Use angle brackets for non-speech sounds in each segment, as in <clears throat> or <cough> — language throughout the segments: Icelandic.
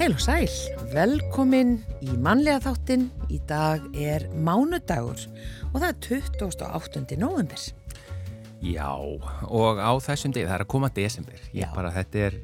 Heil og sæl, velkomin í mannlega þáttin. Í dag er mánudagur og það er 28. november. Já, og á þessum degi, það er að koma desember. Ég Já. bara, þetta er,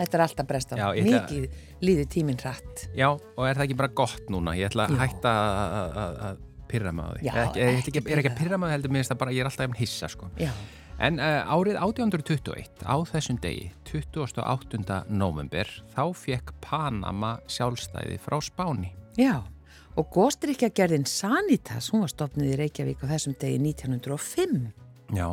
Þetta er alltaf brest á. Já, ég ætla- Mikið líður tíminn hratt. já, og er það ekki bara gott núna? Ég ætla að Já. hætta að- að að pyrra mig á því. Já, Ég, ég, ég, ekki ég er ekki að pyrra mig, heldur mér finnst það bara, ég er alltaf jafn hissa, sko. Já, En uh, árið 1821, á þessum degi, 28. november, þá fekk Panama sjálfstæði frá Spáni. já. Og góstrykjagerðin Sanitas, hún var stopnið í Reykjavík á þessum degi 1905. Já,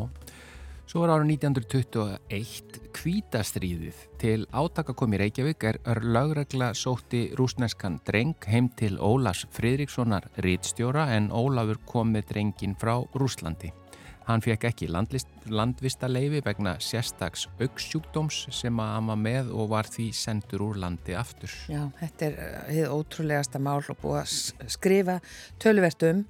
svo var árið 1921 kvítastríðið til átaka kom í Reykjavík er, er lögregla sótti rúsneskan dreng heim til Ólafs Friðrikssonar rítstjóra en Ólafur kom með drengin frá Rúslandi. Hann fekk ekki landlist, landvistaleifi vegna sérstaks auksjúkdóms sem að hann var með og var því sendur úr landi aftur. Já, þetta er hið ótrúlegasta mál og búið að skrifa töluvert um.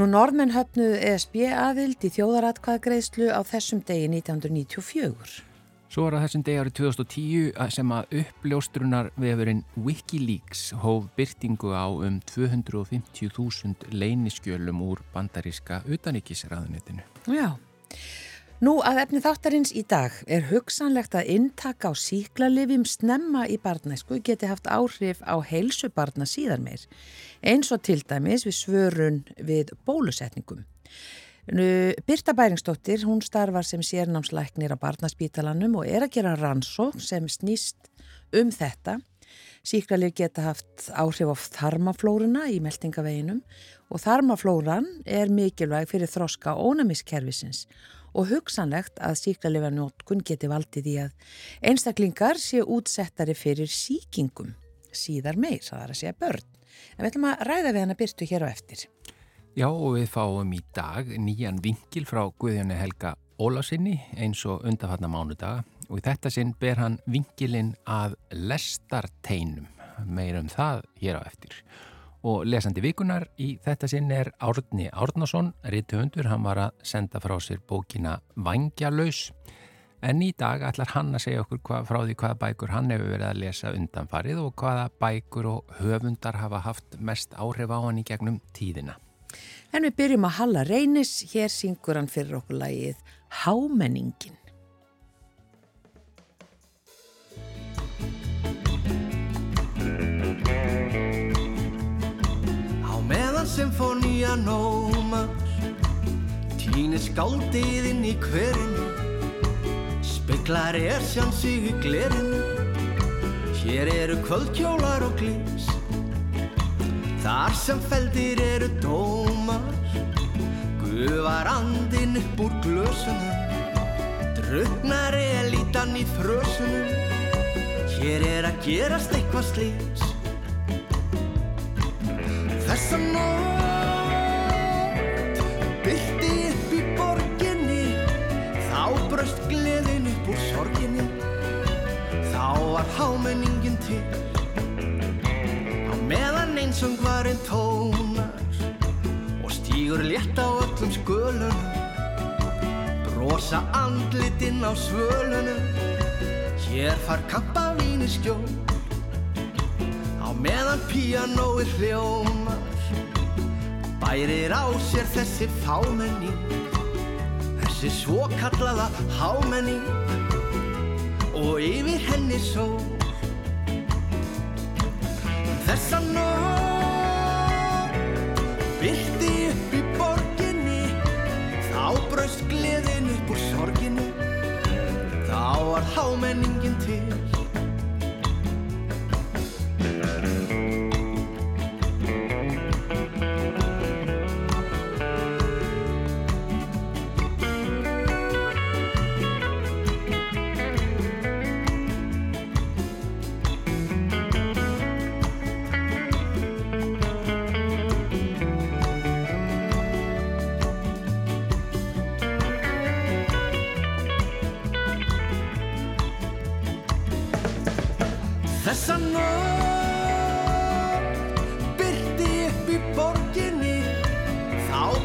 Nú norðmenn höfnuðu ESB aðild í þjóðaratkvæðagreislu á þessum degi 1994. Svo var það þessum degi árið 2010 að- sem að uppljóstrunar vefurinn Wikileaks hóf byrtingu á um 250.000 leyniskjölum úr bandaríska utaníkisraðunitinu. Já. Nú að efni þáttarins í dag er hugsanlegt að inntaka á síklarlifjum snemma í barnæsku geti haft áhrif á heilsu barna síðar meir, eins og til dæmis við svörun við bólusetningum. Birta Bæringsdóttir, hún starfar sem sérnámslæknir á barnaspítalanum og er að gera rannsók sem snýst um þetta. Síklarlif geta haft áhrif á þarmaflóruna í meltingaveginum og þarmaflóran er mikilvæg fyrir þroska ónæmiskerfisins og hugsanlegt að síklarlifanótkun geti valdið í að einstaklingar séu útsettari fyrir síkingum síðar meir, það er að segja börn. En við ætlum að ræða við hana Byrtu hér á eftir. Já og við fáum í dag nýjan vinkil frá Guðjóni Helga Ólásinni eins og undarfarna mánudaga og í þetta sinn ber hann vinkilinn að lestarteinum, meir um það hér á eftir. Og lesandi vikunar í þetta sinn er Árni Árnason, rithöfundur, hann var að senda frá sér bókina Vangjalös en í dag ætlar hann að segja okkur hva, frá því hvaða bækur hann hefur verið að lesa undanfarið og hvaða bækur og höfundar hafa haft mest áhrif á hann í gegnum tíðina. En við byrjum að Halla Reynis, hér syngur hann fyrir okkur lagið Hámenningin. Á meðan symfónía nómas Týnir skáldið inn í hverinu Speklar er sján sig í glerinu Hér eru kvöldkjólar og glís Þar sem feldir eru dómar Gufar andinn upp úr glösunum. Drugnar elítan í frösunum Hér er að gerast eitthvað slís Þessa nótt byrti upp í borginni. Þá bröst gleðin upp úr sorginni. Þá var hámenningin til meðan einsöngvarinn tónar Og stígur létt á öllum skölunum. Brosa andlitinn á svölunum Hér far kampavín í skjól. Á meðan píanóið hljómar Bærir á sér þessi fámenning Þessi svokallaða hámenning Og yfir henni sól. Þessa nótt braust gleðin upp úr sorginni Þá var hámenningin til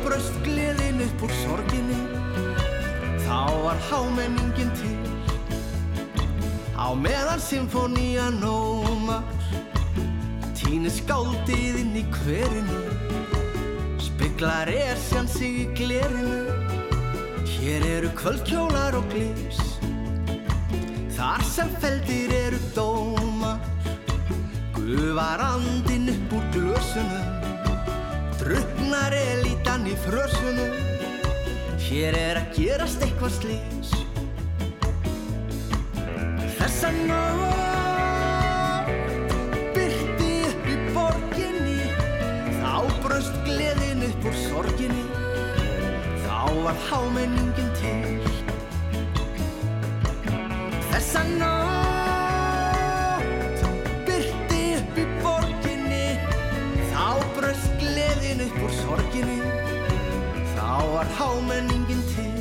Þá braust gleðin upp úr sorginni. Þá var hámenningin til. Á meðan symfónía nómar Týnir skáldið inn í hverinu. Speglar esjan sig í glerinu. Hér eru kvöldkjólar og glís Þar sem feldir eru dómar. Gufar andin upp úr glösunum Druknar elítan í frösunum. Hér er að gerast eitthvað slís Þessa nótt byrti upp í borginni. Þá bröst gleðin upp úr sorginni. Þá var hámenningin til. Þessa nótt var hámenningin til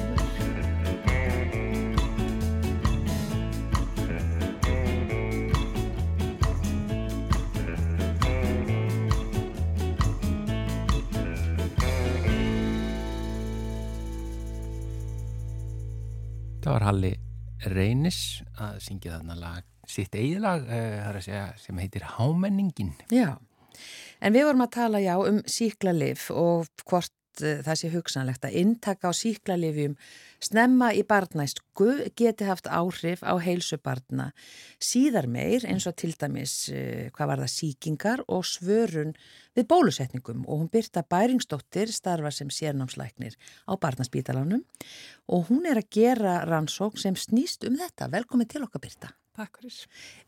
Það var Halli Reynis að syngja þarna lag, sitt eiginlag uh, sem heitir Hámenningin. Já, en við vorum að tala já um síklarlif og hvort það sé hugsanlegt að intaka á síklarlifjum snemma í barnæsku geti haft áhrif á heilsu barna síðar meir eins og til dæmis uh, hvað var það síkingar og svörun við bólusetningum og hún Birta Bæringsdóttir starfa sem sérnámslæknir á barnaspítalanum og hún er að gera rannsók sem snýst um þetta. Velkomin til okkar Birta. Takk fyrir.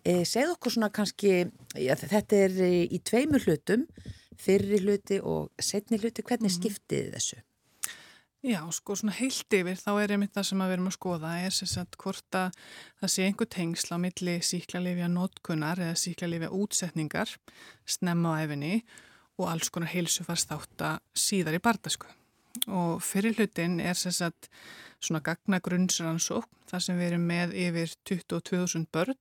E, segð okkur svona kannski, ja, þetta er í tveimur hlutum, fyrri hluti og setni hluti, hvernig Mhm. skiptið þið þessu? Já, sko svona heilt yfir þá er einmitt það sem að við erum að skoða er sem sagt hvort að það sé einhver tengsl á milli síklarlifja notkunar eða síklarlifja útsetningar snemma á efinni og alls konar heilsufarst þátt að síðar í bardasku. Og fyrir hlutin er sem sagt svona gagna grunnsrannsókn þar sem við erum með yfir 22.000 börn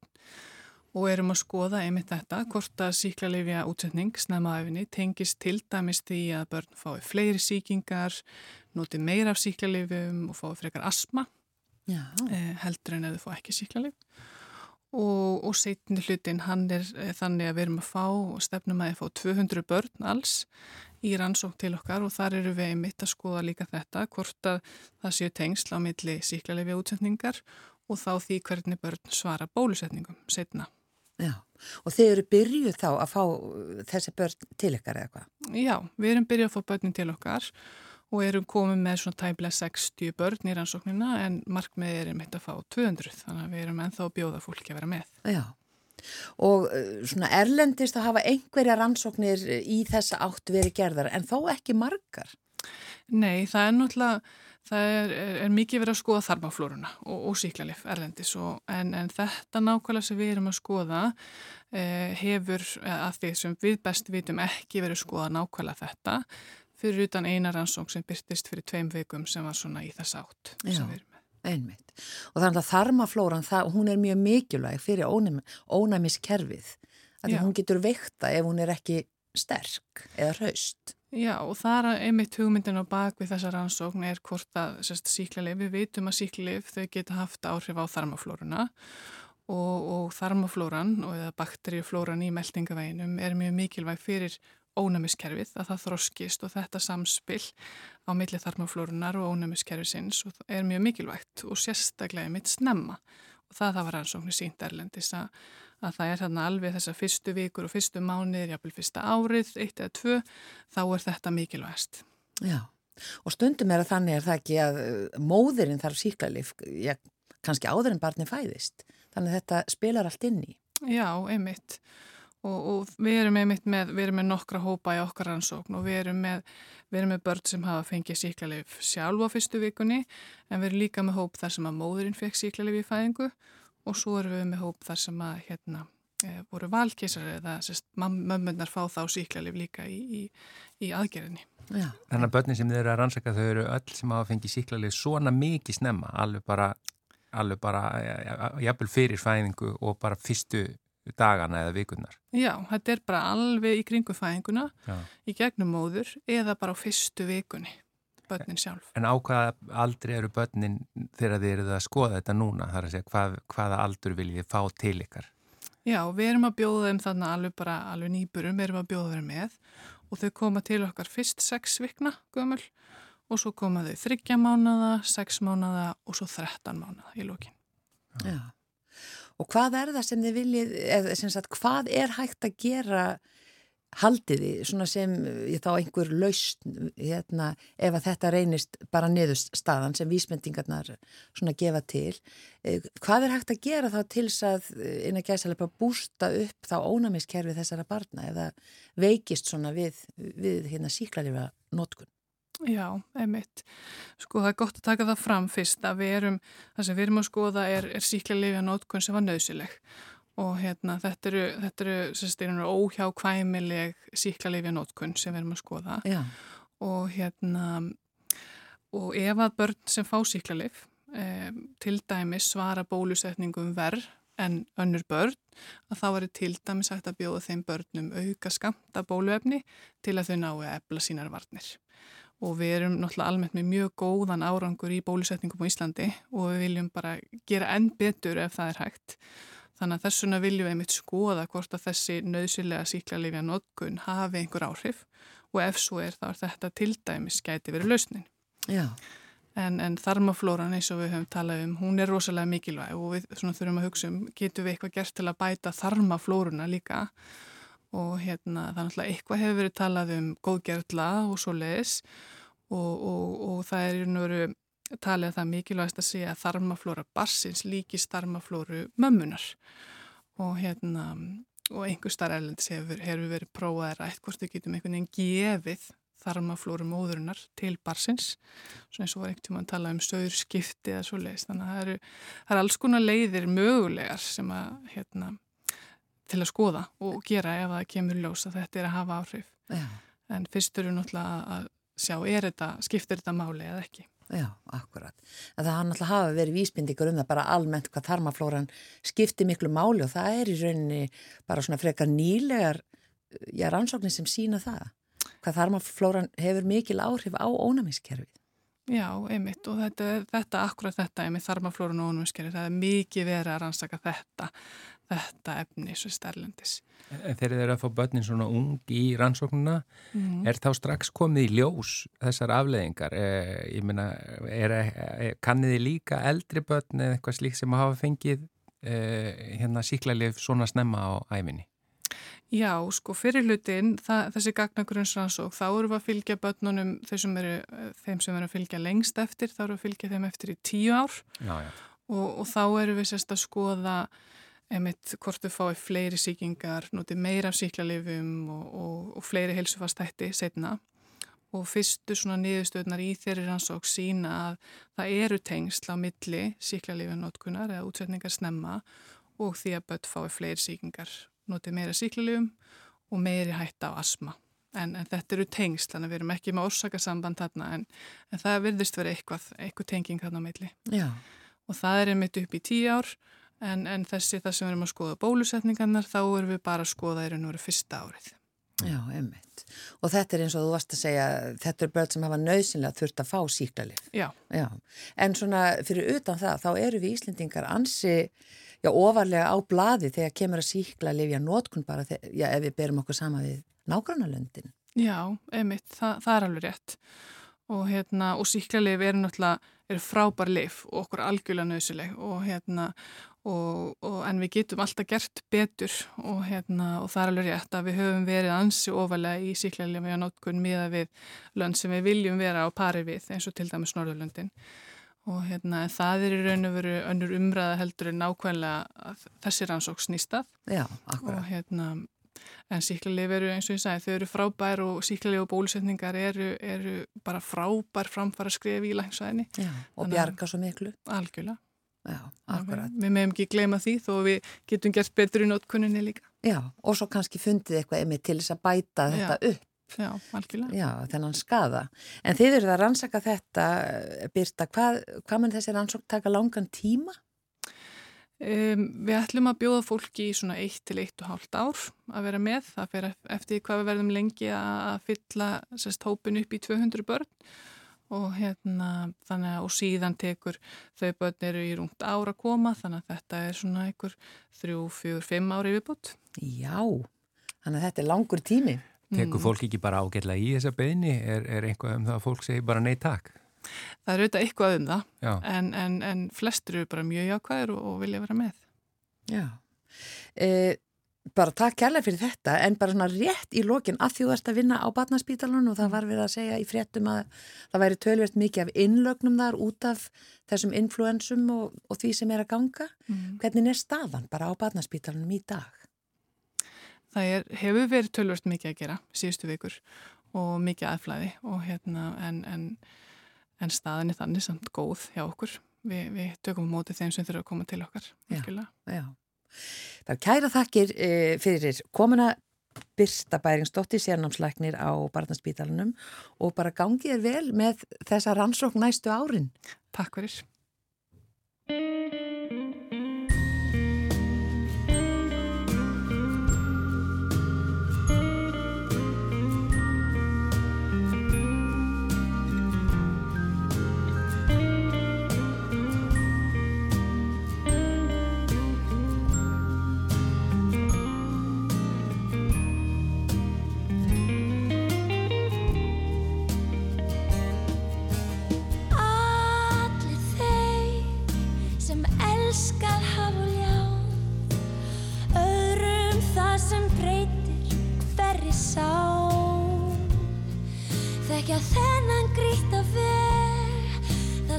og erum að skoða einmitt þetta hvort að síklarlifja útsetning efinni tengist til dæmis því að börn fái fleiri síkingar, noti meira af síklarlifum og fái frekar asma eh, heldur en ef þau fá ekki síklarlif og, og setni hlutin hann er eh, þannig að við erum að fá og stefnum að ég fá 200 börn alls í rannsók til okkar og þar eru við einmitt að skoða líka þetta hvort að það séu tengsl á milli síklarlifja útsetningar og þá því hvernig börn svara bólusetningum setna. Já. Og þið eru byrjuð þá að fá uh, þessi börn til ykkar eða hvað? Já, við erum byrjað að fá börnin til okkar og erum komið með svona tæmlega 60 börn í rannsóknina en markmið er einmitt að fá 200 þannig að við erum ennþá að bjóða fólki að vera með. Já. Og uh, svona erlendist að hafa einhverja rannsóknir í þessa átt verið gerðar en þó ekki margar. Nei, það er náttúrulega, það er, er, er mikið verið að skoða þarmaflóruna og, og síklarlif erlendis og, en, en þetta nákvæmlega sem við erum að skoða eh, hefur, eh, að því sem við best vitum ekki verið að skoða nákvæmlega þetta fyrir utan eina rannsók sem byrtist fyrir tveim vikum sem var svona í þess átt Já. sem við erum með. Einmitt. Og þannig að þarmaflóran, það, hún er mjög mikilvæg fyrir ónæmi, ónæmiskerfið. Þannig Já. að hún getur veikta ef hún er ekki sterk eða hraust. Já og það er einmitt hugmyndin á bak við þessa rannsókn er hvort að sérst, síklarlif, við vitum að síklarlif þau geta haft áhrif á þarmaflóruna og, og þarmaflóran og eða bakteríuflóran í meldingaveginum er mjög mikilvæg fyrir ónæmiskerfið að það þroskist og þetta samspill á milli þarmaflórunar og ónæmiskerfisins og er mjög mikilvægt og sérstaklega mitt snemma. Og það það var rannsóknir sínt erlendis að, að það er þarna alveg þessar fyrstu vikur og fyrstu mánuðir, jáfnvel fyrsta árið, eitt eða tvö, þá er þetta mikilvægast. Já. Og stundum er að þannig er það ekki að uh, móðirinn þarf síklarlif, kannski áður en barni fæðist. Þannig að þetta spilar allt inn í. Já, einmitt. Og, og við erum einmitt með, við erum með nokkra hópa í okkar rannsókn og við erum með, við erum með börn sem hafa fengið síklarlif sjálf á fyrstu vikunni en við erum líka með hóp þar sem að móðurinn fekk síklarlif í fæðingu og svo erum við með hóp þar sem að hérna e, voru valkísar eða sérst, mömmunar fá þá síklarlif líka í, í, í aðgerðinni. Já. Þannig að börnin sem þeir eru að rannsaka þau eru öll sem hafa fengið síklarlið svona mikið snemma, alveg bara, alveg bara, jafnvel fyrir fæðingu og bara fyrstu dagana eða vikunnar. Já, þetta er bara alveg í kringu fæðinguna Já. í gegnum móður eða bara á fyrstu vikunni. Börnin sjálf. En á hvaða aldri eru börnin þegar þið eruð að skoða þetta núna? Það er að segja, hvað, hvaða aldur vil ég fá til ykkar? Já, við erum að bjóða þeim þannig alveg bara alveg nýburum, við erum að bjóða þeim með og þau koma til okkar fyrst sex vikna gömul og svo koma þau þryggja mánada, sex mánada og svo þrettan mánada í lókin. Já. Og hvað er það sem þið viljið, eða sem sagt, hvað er hægt að gera haldiði, svona sem ég þá einhver laust, hérna, ef að þetta reynist bara niðurst staðan sem vísmendingarnar svona gefa til. Eh, hvað er hægt að gera þá til að eh, gæsalega bústa upp þá ónæmiskerfi þessara barna eða veikist svona við, við hérna síklarlifa notkun? Já, einmitt. Sko það er gott að taka það fram fyrst að við erum, það sem við erum að skoða er, er síklarlifa notkun sem var nöðsileg og hérna þetta eru, þetta eru, þetta eru óhjákvæmileg síklarleifja nótkunn sem við erum að skoða. Já. og hérna og ef að börn sem fá síklarleif eh, til dæmis svara bólusetningum verð en önnur börn að þá er til dæmis hægt að bjóða þeim börnum auka skamta bóluefni til að þau nái að ebla sínar varnir. Og við erum náttúrulega almennt með mjög góðan árangur í bólusetningum á Íslandi og við viljum bara gera enn betur ef það er hægt Þannig að þessuna viljum við einmitt skoða hvort að þessi nöðsilega síklarlifja notkun hafi einhver áhrif og ef svo er þá er þetta til dæmis gæti verið lausnin. Já. En, en þarmaflóran eins og við höfum talað um, hún er rosalega mikilvæg og við þurfum að hugsa um, getum við eitthvað gert til að bæta þarmaflóruna líka og hérna þannig að eitthvað hefur verið talað um góðgerðla og svo leiðis og, og, og það er nú verið talið að það mikilvægast að segja að þarmaflóra barsins líkist þarmaflóru mömmunar og hérna og einhver starf erlendis hefur, hefur verið prófaðið rætt hvort við getum einhvern veginn gefið þarmaflóru móðurinnar til barsins svona eins og var einhvern tíma að tala um sögurskipti eða svo leiðist þannig að það eru, það eru alls konar leiðir mögulegar sem að hérna til að skoða og gera ef það kemur ljós að þetta er að hafa áhrif. Já. en fyrst eru náttúrulega að sjá er þetta, skiptir þetta máli eða ekki Já, akkurat. Það hann alltaf hafa verið vísbyndikur um það bara almennt hvað þarmaflóran skiptir miklu máli og það er í rauninni bara svona frekar nýlegar já, rannsóknir sem sína það. Hvað þarmaflóran hefur mikil áhrif á ónæmiskerfið. Já, einmitt og þetta, þetta akkurat þetta einmitt þarmaflórun og ónæmiskerfið, það er mikið verið að rannsaka þetta, þetta efni svo stærlendis. En þegar þeir eru að fá börnin svona ung í rannsóknuna, mm. er þá strax komið í ljós þessar afleðingar? Eh, ég meina, eh, kannið þið líka eldri börn eða eitthvað slíkt sem hafa fengið eh, hérna síklarlið svona snemma á æfinni? Já, sko, fyrir hlutin, það, þessi gagnagrunnsrannsók, þá eru við að fylgja börnunum þeim sem eru, þeim sem eru að fylgja lengst eftir, þá eru við að fylgja þeim eftir í tíu ár já, já. Og, og þá eru við sérst að skoða einmitt hvort þau fái fleiri síkingar, notið meira af síklarlifum og, og, og fleiri helsufastætti setna og fyrstu svona niðurstöðnar í þeirri rannsók sína að það eru tengsl á milli síklarlifunótkunar eða útsetningar snemma og því að börn fái fleiri síkingar, notið meira síklarlifum og meiri hætta á asma. En, en þetta eru tengsl, þannig að við erum ekki með orsakasamband þarna en, en það virðist verið eitthvað, eitthvað tenging þarna á milli. Já. Og það er einmitt upp í tíu ár en, en þessi það sem við erum að skoða bólusetningarnar þá erum við bara að skoða í raun og veru fyrsta árið. Já, einmitt. Og þetta er eins og þú varst að segja, þetta er börn sem hafa nöðsynlega þurft að fá síklarlif. Já. Já. En svona fyrir utan það, þá eru við Íslendingar ansi, já, ofarlega á bladi þegar kemur að síklarlifja nótkun bara, þegar, já, ef við berum okkur sama við nágrannalöndin. Já, einmitt, það, það er alveg rétt. Og hérna, og síklarlif eru náttúrulega, eru frábær lif og okkur algjörlega nöðsileg og hérna, Og, og, en við getum alltaf gert betur og, hérna, og það er alveg rétt að við höfum verið ansi ofalega í síklarlega með nótkunn miða við lönd sem við viljum vera á pari við eins og til dæmis Norðurlöndin. Og hérna, það er í raun og veru önnur umræða heldur en nákvæmlega þessi rannsók snýstað Já, og hérna en síklarlega veru eins og ég sagði þau eru frábær og síklarlega og bólusetningar eru, eru bara frábær framfara skref í længsvæðinni og bjarga svo miklu. Algjörlega Já, akkurat. Við meðum ekki gleyma því þó við getum gert betur í notkunninni líka. Já, og svo kannski fundið eitthvað emið til þess að bæta Já. þetta upp. Já, algjörlega. Já, þennan skada. En þið eru það að rannsaka þetta, Birta, hvað, hvað mun þessi rannsók taka langan tíma? Um, við ætlum að bjóða fólki í svona 1-1,5 ár að vera með. Það fer eftir hvað við verðum lengi að fylla sérst hópin upp í 200 börn og hérna þannig að og síðan tekur þau börn eru í rúmt ára að koma þannig að þetta er svona einhver þrjú, fjúr, fimm ári viðbútt. Já, þannig að þetta er langur tími. Tekur fólk ekki bara ágætla í þessa beðni? Er, er einhvað um það að fólk segir bara nei takk? Það er auðvitað eitthvað um Já. það en, en, en flestur eru bara mjög jákvæður og, og vilja vera með. Já. E, bara takk kærlega fyrir þetta en bara svona rétt í lokin að þú ert að vinna á batnarspítalunum og það var verið að segja í fréttum að það væri tölvert mikið af innlögnum þar út af þessum influensum og, og því sem er að ganga. Mm. Hvernig er staðan bara á batnarspítalunum í dag? Það er, hefur verið tölvört mikið að gera síðustu vikur og mikið aðflæði og hérna en, en, en staðin er þannig samt góð hjá okkur. Vi, við tökum á móti þeim sem þurfa að koma til okkar. Já. Já. Það er kæra þakkir e, fyrir komuna Birsta Bæringsdóttir sérnámslæknir á barnaspítalunum og bara gangið er vel með þessa rannsókn næstu árin. Takk fyrir.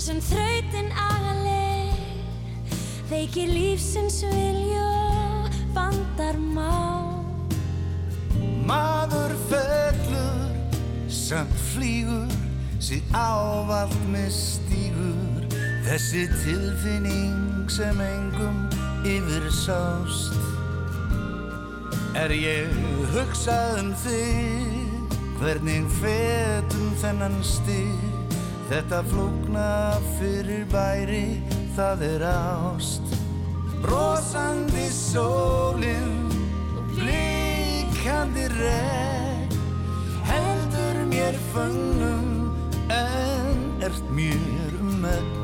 Sem þrautin agaleg Veikir lífsins vilja bandar má Maður fellur sem flýgur sig ávalt með stígur. Þessi tilfinning sem engum yfir sást. Er ég hugsað um þig? Hvernig fetum þennan stig þetta flókna fyrir bæri það er ást Brosandi sólinn Blikandi regn heldur mér fögnum en ert mér um megn.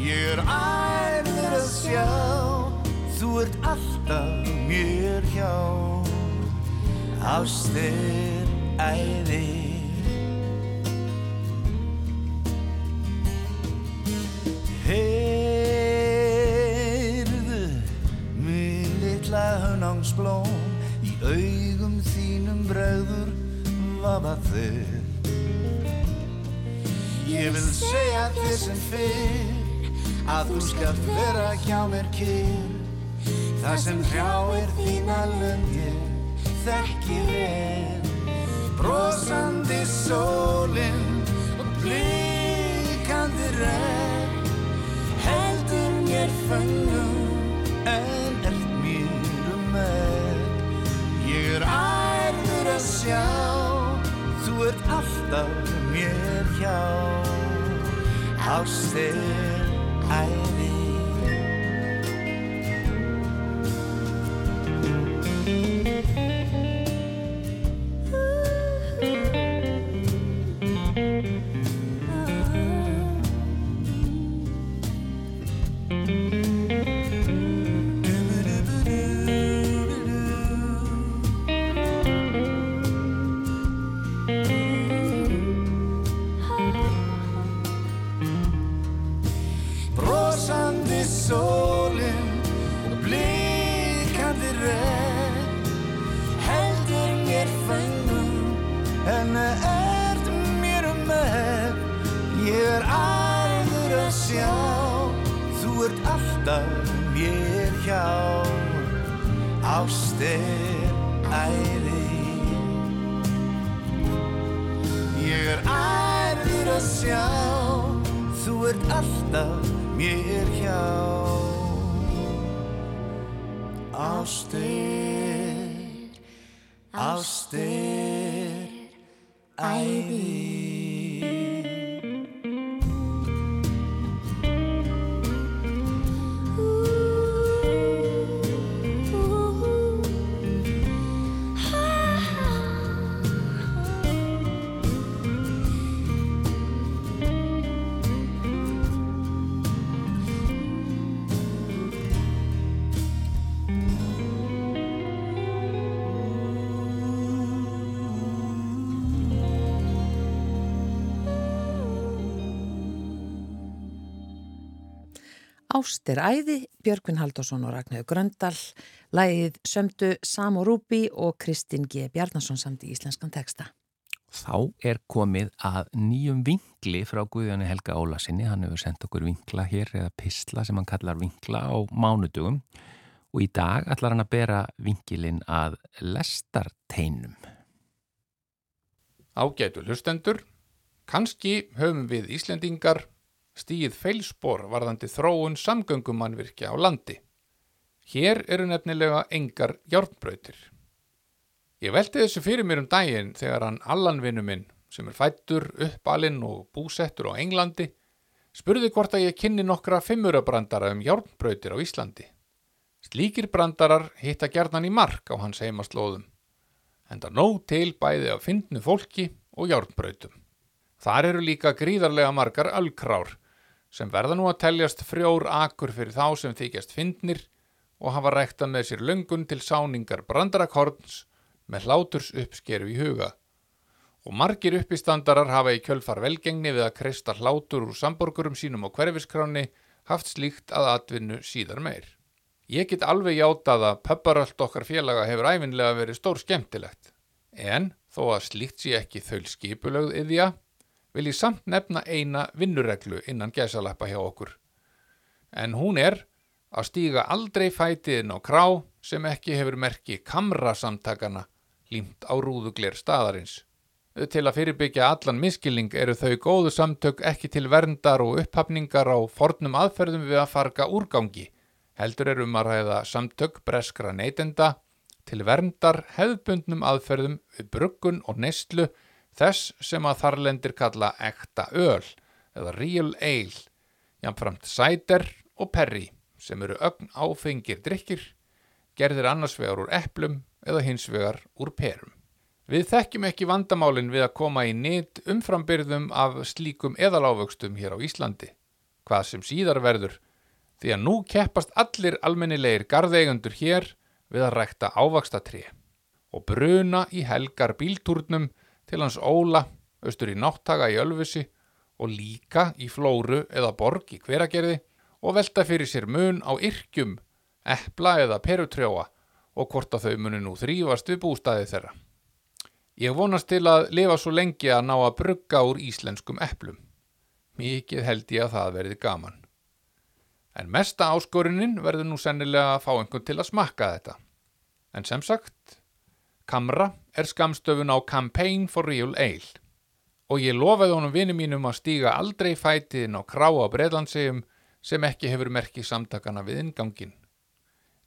Ég er æður að sjá, þú ert alltaf mér hjá. Ást er æði. Heyrðu, minn litla hönángsblóm Í augum þínum bregður vafa þau Ég vil segja þér sem fyrr Að þú skalt vera hjá mér kyrr. Það sem hrjáir þína lönd ég þekki vel. Brosandi sólinn og blikandi regn mér fögnum en ert mér um megn ég er ærður að sjá þú ert alltaf mér hjá. Ást er æði brosandi Ást er æði, Björgvin Haldásson og Ragnhjóð Gröndal, lægið Sömdu Samo Rúbi og Kristinn G. Bjarnason samt í íslenskan teksta. Þá er komið að nýjum vingli frá Guðjóni Helga Ólasinni. Hann hefur sendt okkur vingla hér eða pistla sem hann kallar vingla á mánudugum og í dag ætlar hann að bera vingilinn að lestarteinum. Ágætu hlustendur, kannski höfum við Íslendingar stíð feilspor varðandi þróun samgöngumannvirkja á landi. Hér eru nefnilega engar hjárnbrautir. Ég velti þessu fyrir mér um daginn þegar hann allanvinnu minn, sem er fættur, uppalinn og búsettur á Englandi, spurði hvort að ég kynni nokkra fimmurabrandara um hjárnbrautir á Íslandi. Slíkir brandarar hitta gerðan í mark á hans heimaslóðum, en það nóg til bæði af fyndnu fólki og hjárnbrautum. Þar eru líka gríðarlega margar alkrár sem verða nú að teljast frjór akur fyrir þá sem þykjast fyndnir og hafa ræktað með sér löngun til sáningar brandarakorns með hláturs uppskeru í huga. Og margir uppistandarar hafa í kjölfar velgengni við að kreista hlátur úr samborgurum sínum á hverfiskráni haft slíkt að atvinnu síðar meir. Ég get alveg játað að pöpparöld okkar félaga hefur æfinlega verið stór skemmtilegt. En þó að slíkt sé ekki þaul skipulögð yðja, vil ég samt nefna eina vinnureglu innan gæsalappa hjá okkur. En hún er að stíga aldrei fætiðin á krá sem ekki hefur merki kamrasamtakana límt á rúðuglir staðarins. Til að fyrirbyggja allan miskilning eru þau góðu samtök ekki til verndar og upphafningar á fornum aðferðum við að farga úrgangi. Heldur er um að ræða samtök breskra neytenda til verndar hefðbundnum aðferðum við bruggun og neistlu þess sem að þarlendir kalla ekta öl eða real ale, jamframt cider og perri sem eru ögn áfengir drikkir, gerðir annars vegar úr eplum eða hins vegar úr perum. Við þekkjum ekki vandamálinn við að koma í nýtt umframbyrðum af slíkum eðalávöxtum hér á Íslandi, hvað sem síðar verður, því að nú keppast allir almennilegir garðeigundur hér við að rækta ávaxtatré og bruna í helgar bíltúrnum til hans Óla, austur í náttaga í Ölfusi og líka í Flóru eða Borg í Hveragerði og velta fyrir sér mun á yrkjum, epla eða perutrjóa og hvort að þau muni nú þrýfast við bústaði þeirra. Ég vonast til að lifa svo lengi að ná að brugga úr íslenskum eplum. Mikið held ég að það verði gaman. En mesta áskorunin verður nú sennilega að fá einhvern til að smakka þetta. En sem sagt, Kamra er skamstöfun á Campaign for Real Ale og ég lofaði honum vinið mínum að stíga aldrei fætiðin á krá á Breitlandsegjum sem ekki hefur merkið samtakana við ingangin.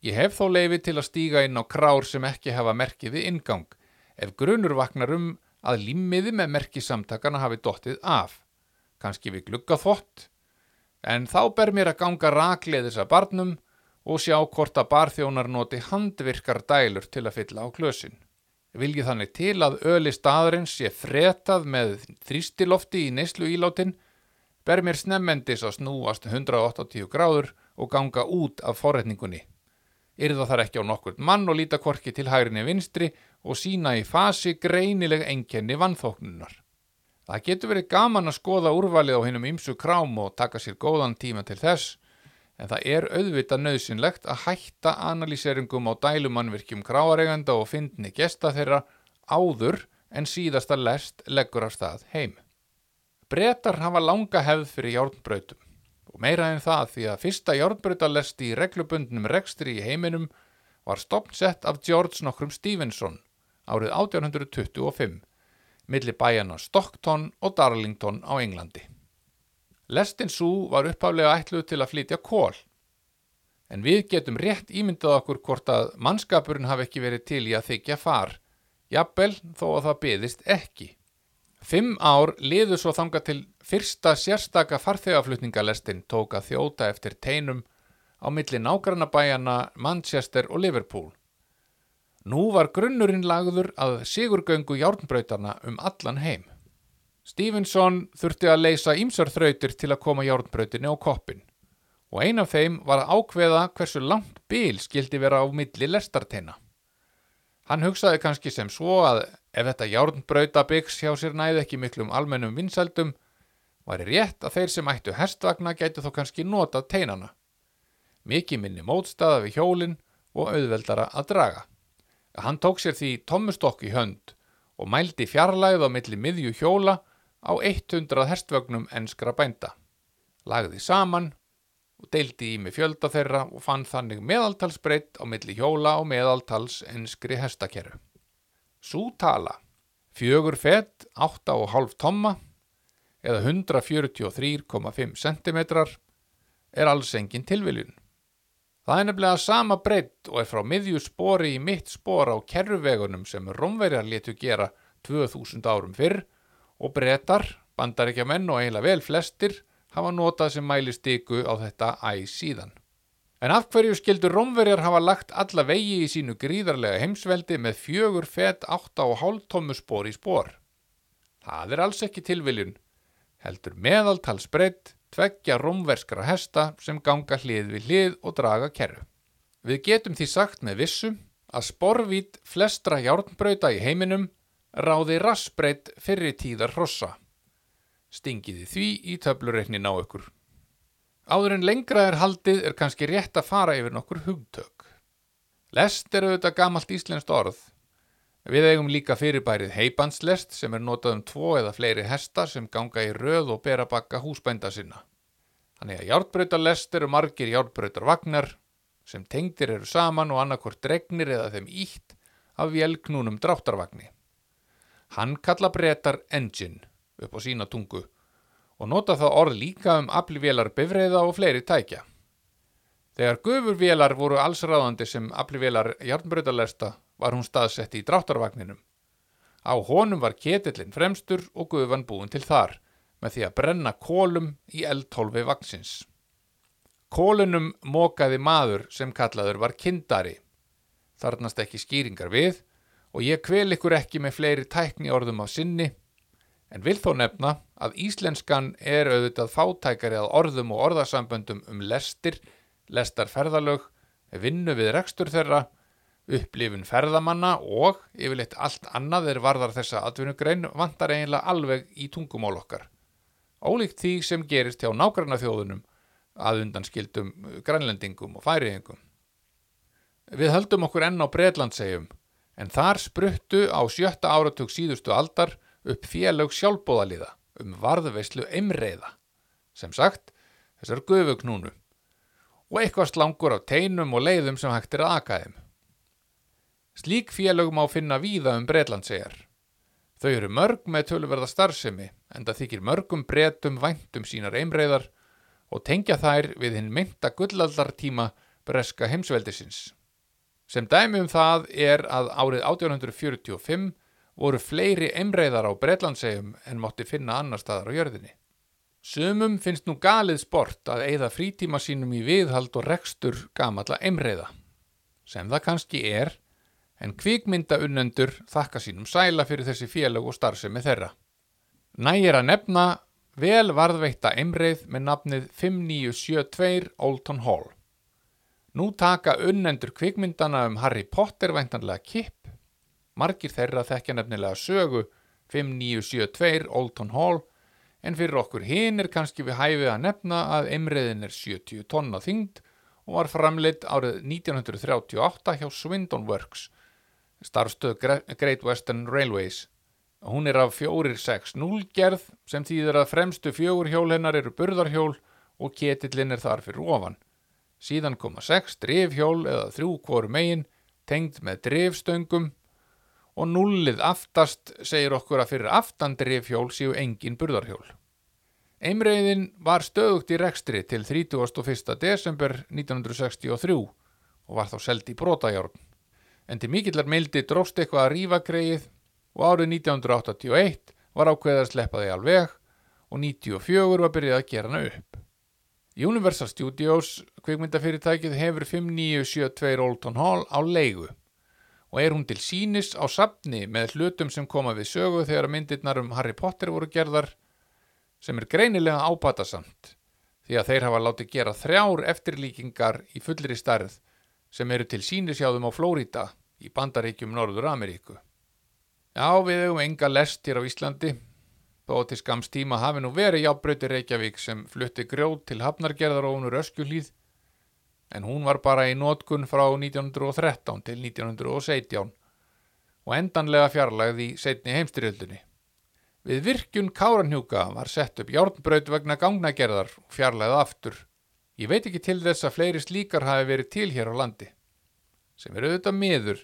Ég hef þó leifi til að stíga inn á krár sem ekki hafa merkið við ingang ef grunur vaknar um að límiði með merkið samtakana hafi dottið af, kannski við glugga þvott, en þá ber mér að ganga rakleiðis að barnum og sjá hvort að barþjónar noti handvirkar dælur til að fylla á klösin. Vilji þannig til að öli staðarins sé fretað með þrýstilofti í neyslu ílátin, ber mér snemmendis að snúast 180 gráður og ganga út af forretningunni. Yrða þar ekki á nokkurt mann og líta korki til hægrinni vinstri og sína í fasi greinileg enkenni vannþóknunar. Það getur verið gaman að skoða úrvalið á hinnum ymsu krám og taka sér góðan tíma til þess, en það er auðvitað nöðsynlegt að hætta analýseringum á dælumannvirkjum kráareganda og fyndni gesta þeirra áður en síðasta lest leggur af stað heim. Bretar hafa langa hefð fyrir hjárnbrautum og meira en það því að fyrsta hjárnbrautalesti í reglubundnum rekstri í heiminum var stopnsett af George nokkrum Stevenson árið 1825 millir bæjana Stockton og Darlington á Englandi. Lestin Sú var uppaflega ætluð til að flytja kól, en við getum rétt ímyndað okkur hvort að mannskapurinn hafi ekki verið til í að þykja far, jafnvel þó að það byðist ekki. Fimm ár liðu svo þanga til fyrsta sérstaka farþegaflutningalestin tók að þjóta eftir teinum á milli nágrannabæjana Manchester og Liverpool. Nú var grunnurinn lagður að sigurgöngu járnbrautarna um allan heim. Stevenson þurfti að leysa ímsarþrautir til að koma járnbrautinni á koppin og ein af þeim var að ákveða hversu langt bíl skildi vera á milli lestarteina. Hann hugsaði kannski sem svo að ef þetta járnbrautabyggs hjá sér næði ekki miklum almennum vinsældum, var rétt að þeir sem ættu hestvagna gætu þó kannski notað teinana. mikið minni mótstaða við hjólinn og auðveldara að draga. Hann tók sér því tommustokk í hönd og mældi fjarlæð á milli miðju hjóla á 100 hestvögnum enskra bænda. Lagði saman og deildi í með fjölda þeirra og fann þannig meðaltalsbreytt á milli hjóla og meðaltals enskri hestakerru. Sú tala, fjögur fett, 8,5 tomma eða 143,5 cm er alls engin tilviljun. Það er nefnilega sama breytt og er frá miðju spori í mitt spor á kerruvegunum sem Rómverjar letu gera 2000 árum fyrr og breytar, bandaríkjamenn og eiginlega vel flestir hafa notað sem mæli stiku á þetta æg síðan. En af hverju skildur Rómverjar hafa lagt alla vegi í sínu gríðarlega heimsveldi með fjögur fett 8,5 tómmu spor í spor? Það er alls ekki tilviljun, heldur meðaltalsbreytt tveggja rómverskra hesta sem ganga hlið við hlið og draga kerru. Við getum því sagt með vissu að sporvít flestra hjárnbrauta í heiminum ráði rassbreytt fyrir tíðar hrossa. Stingiði því í töflureiknin á ykkur. Áður en lengra er haldið er kannski rétt að fara yfir nokkur hugtök. Lest er auðvitað gamalt íslenskt orð. Við eigum líka fyrirbærið heibandslest sem er notað um tvo eða fleiri hestar sem ganga í röð og bera bakka húsbænda sinna. Þannig að hjártbröytarlest eru margir hjártbröytarvagnar sem tengdir eru saman og annarkort dregnir eða þeim ítt af vélknúnum dráttarvagni. Hann kalla breytar engine upp á sína tungu og nota það orð líka um aflvélar bifreiða og fleiri tækja. Þegar gufurvélar voru allsráðandi sem aflvélar hjártbröytarlesta var hún staðsett í dráttarvagninum. Á honum var ketillin fremstur og gufan búin til þar með því að brenna kólum í eldhólfi vaksins. Kólunum mókaði maður sem kallaður var kindari. Þarnast ekki skýringar við og ég kvel ykkur ekki með fleiri tækni orðum á sinni en vil þó nefna að íslenskan er auðvitað fátækari að orðum og orðasamböndum um lestir, lestarferðalög, vinnu við rekstur þeirra upplifun ferðamanna og yfirleitt allt annað er varðar þessa atvinnugrein vantar eiginlega alveg í tungumál okkar. Ólíkt því sem gerist hjá nágranna þjóðunum að undan skildum grænlendingum og færiðingum. Við höldum okkur enn á Breitlandsegjum en þar spruttu á sjötta áratug síðustu aldar upp félög sjálfbóðaliða um varðveislu emreiða sem sagt þessar gufugnúnu og eitthvað slangur á teinum og leiðum sem hægt er að akaðum. Slík félög má finna víða um Breitlandsegar. Þau eru mörg með töluverða starfsemi en það þykir mörgum bretum væntum sínar einbreiðar og tengja þær við hinn mynda gullaldartíma breska heimsveldisins. Sem dæmi um það er að árið 1845 voru fleiri einbreiðar á Breitlandsegjum en mótti finna annar staðar á jörðinni. Sumum finnst nú galið sport að eigða frítíma sínum í viðhald og rekstur gamalla einbreiða. Sem það kannski er en kvikmyndaunnendur þakka sínum sæla fyrir þessi félag og starfsemi þeirra. Nægir að nefna vel varðveita emreið með nafnið 5972 Olton Hall. Nú taka unnendur kvikmyndana um Harry Potter væntanlega kipp, margir þeirra þekkja nefnilega sögu 5972 Olton Hall en fyrir okkur hinn er kannski við hæfið að nefna að emreiðin er 70 tonna þyngd og var framleitt árið 1938 hjá Swindon Works starfstöð Great Western Railways. Hún er af 460 gerð sem þýðir að fremstu fjögur hjól hennar eru burðarhjól og ketillin er þar fyrir ofan. Síðan koma 6 drifhjól eða þrjú kvoru megin tengd með drifstöngum og nullið aftast segir okkur að fyrir aftan drifhjól séu engin burðarhjól. Eimreiðin var stöðugt í rekstri til 31. desember 1963 og var þá seld í brótajárn en til mikillar mildi dróst eitthvað að rífa greið og árið 1981 var ákveðið að sleppa því alveg og 94 var byrjað að gera hana upp. Universal Studios kvikmyndafyrirtækið hefur 5972 Olton Hall á leigu og er hún til sínis á sapni með hlutum sem koma við sögu þegar myndirnar um Harry Potter voru gerðar sem er greinilega ábatasamt því að þeir hafa látið gera þrjár eftirlíkingar í fullri starð sem eru til sínisjáðum á Flórida í bandaríkjum Norður Ameríku. Já, við hefum enga lest hér á Íslandi, þó til skams tíma hafi nú verið jábröyti Reykjavík sem flutti grjóð til hafnargerðar og unur öskjulíð, en hún var bara í nótkun frá 1913 til 1917 og endanlega fjarlægð í setni heimstyrjöldunni. Við virkjun Káranhjúka var sett upp járnbraut vegna gangnagerðar og fjarlægð aftur. Ég veit ekki til þess að fleiri slíkar hafi verið til hér á landi, sem er auðvitað miður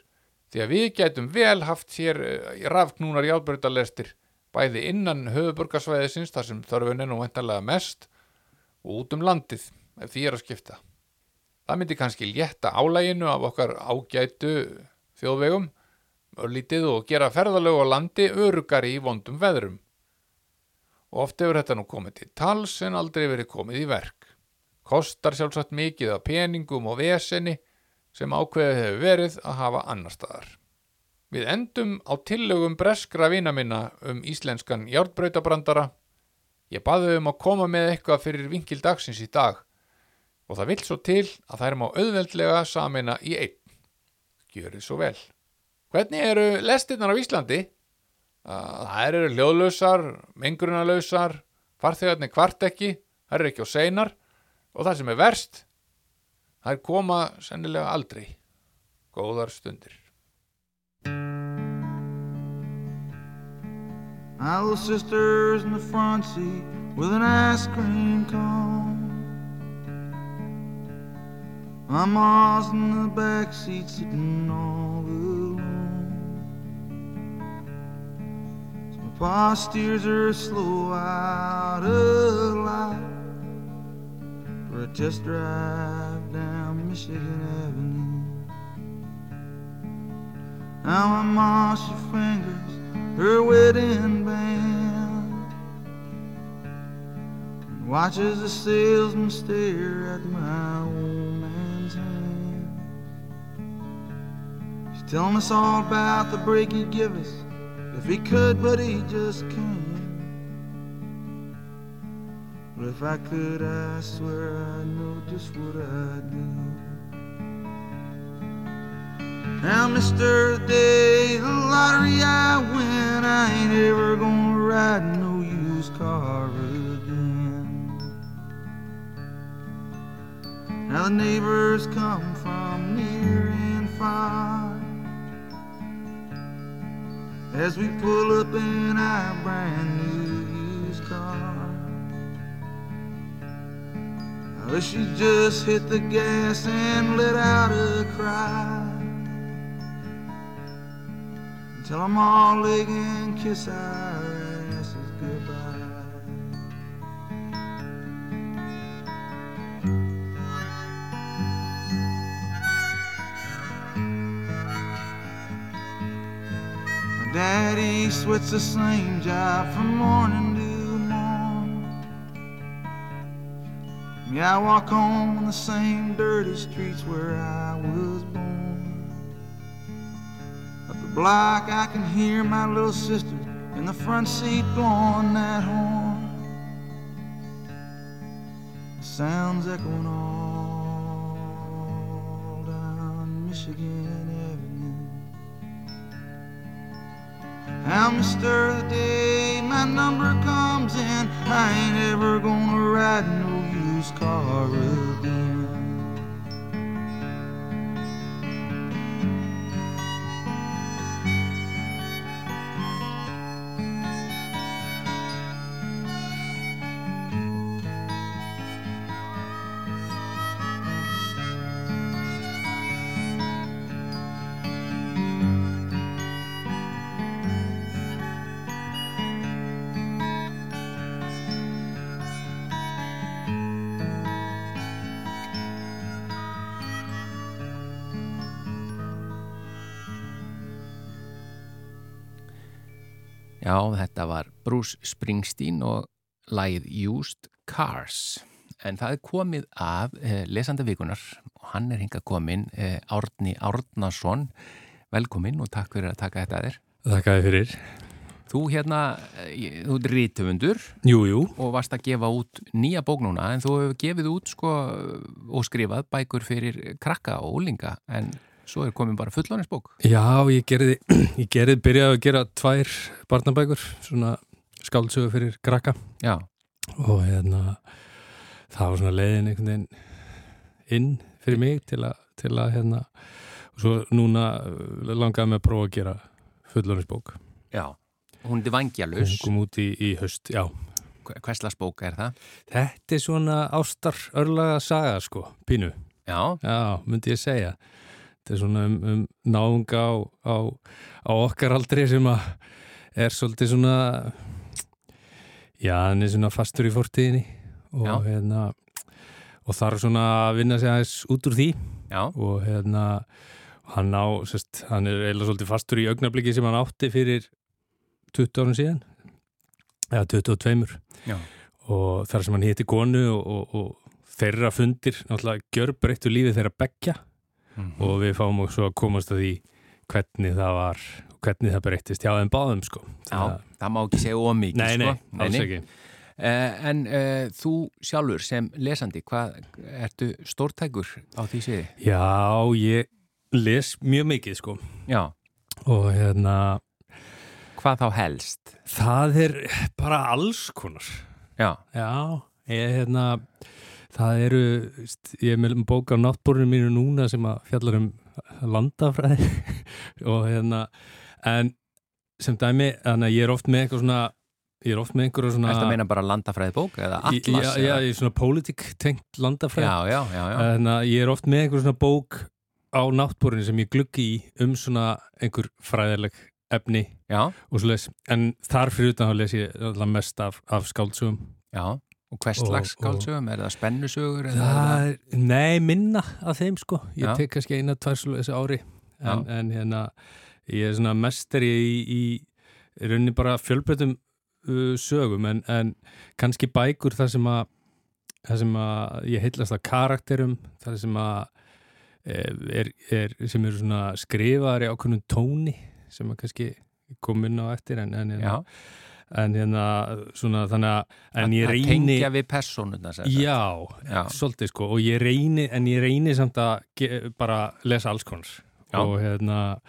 því að við gætum vel haft hér eh, rafknúnar járnbrautalestir bæði innan höfuburgarsvæðisins þar sem þörfun er nú ventanlega mest og út um landið ef því er að skipta. Það myndi kannski létta álæginu af okkar ágætu þjóðvegum, örlítið og gera ferðalög á landi örugari í vondum veðrum. Og oft hefur þetta nú komið til tals en aldrei verið komið í verk. Kostar sjálfsagt mikið af peningum og veseni sem ákveðið hefur verið að hafa annar staðar. Við endum á tillögum breskra vina minna um íslenskan járnbrautabrandara. Ég baði um að koma með eitthvað fyrir vinkil dagsins í dag og það vill svo til að það er má auðveldlega samina í einn. Gjörið svo vel. Hvernig eru lestirnar á Íslandi? Það eru hljóðlausar, mengrunarlausar, farþegarnir kvart ekki, það eru ekki á seinar og það sem er verst, það er koma sennilega aldrei. Góðar stundir. My little sister's in the front seat with an ice cream cone. My mom's in the back seat sitting all alone. So my pa steers her slow out of light for a test drive down Michigan Avenue. Now mom she fingers her wedding band and watches the salesman stare at my old man's hand. She's telling us all about the break he'd give us if he could, but he just can't. But if I could, I swear I know just what I'd do. Now, Mr. Day, the lottery I win, I ain't ever gonna ride no used car again. Now the neighbors come from near and far as we pull up in our brand new used car. Wish she just hit the gas and let out a cry. Tell them all they can kiss our asses goodbye. My daddy sweats the same job from morning to morn. Me, I walk on the same dirty streets where I was born. Block, I can hear my little sister in the front seat blowing that horn. The sounds echoing all down Michigan Avenue. Now, Mr. The day my number comes in, I ain't ever gonna ride no used car again. Já, þetta var Bruce Springsteen og lægið Used Cars. En það er komið af eh, lesanda vikunar og hann er hinga komin, eh, Árni Árnason. Velkomin og takk fyrir að taka þetta að þér. Þakkaði fyrir. Þú hérna, eh, þú er jú. og varst að gefa út nýja bók núna en þú hefur gefið út sko og skrifað bækur fyrir krakka og úlinga en svo er komin bara fullónisbók. Já, ég gerði, <clears throat> ég gerði, byrjaði að gera tvær barnabækur, svona skáldsögu fyrir krakka Já, og hérna, það var svona leiðin einhvern veginn inn fyrir mig til að, til að hérna, og svo núna uh, langaði mig að prófa að gera fullorðinsbók. Já, hún er Hún vangjalus. kom út í, í höst, já. Hverslas bók er það? Þetta er svona ástar örlaga saga, sko, pínu. Já, Já, myndi ég segja. Þetta er svona um, um náunga á, á, á okkar aldri sem að er svolítið svona, já, hann er svona fastur í fortíðinni og hérna, og þarf svona að vinna sig aðeins út úr því. Já, og hérna, hann á, sest, hann er eiginlega svolítið fastur í augnabliki sem hann átti fyrir 20 árum síðan, eða 22 já, og þar sem hann hitti konu og, og, og þeirra fundir náttúrulega gjörbreyttu lífi þeirra beggja Mhm. og við fáum okkur svo að komast að því hvernig það var hvernig það breyttist hjá þeim báðum sko já, það má ekki segja ómikið, Nei, nei, sko. alls ekki Uh, en uh, þú sjálfur sem lesandi, hvað ertu stórtækur á því sviði? Já, ég les mjög mikið sko Já, og hérna hvað þá helst? það er bara alls konar Já, Já, ég hérna það eru, ég er með bók á náttbórinu mínu núna sem að fjallar um landafræði <laughs> og hérna, en sem dæmi, þannig að ég er oft með eitthvað svona ég er oft með einhverja svona Þetta meina bara landafræði bók eða atlas? Já, já, ég er svona pólitík tengt landafræði já, já, já, já. Þannig að ég er oft með einhver svona bók á náttbórinu sem ég gluggi í um svona einhver fræðileg efni já, og svo les, en þar fyrir utan þá les ég alltaf mest af, af skáldsögum já. Og hvers slags skáldsögum? Er það spennusögur? Það er, nei, minna af þeim sko ég Já. tek kannski eina, tvær svo þessi ári en, en hérna ég er svona mestari í, í, í rauninni bara fjölbreytum uh, sögum en, en kannski bækur þar sem að þar sem að ég heillast að karakterum þar sem að eh, er, er, sem eru svona skrifaðar í ákveðnum tóni sem að kannski kom inn á eftir en, en, en, en hérna svona þannig að en ég að reyni tengja við sagt. Já, Já. svolítið sko og ég reyni, en ég reyni samt að ge, bara lesa alls Já. og hérna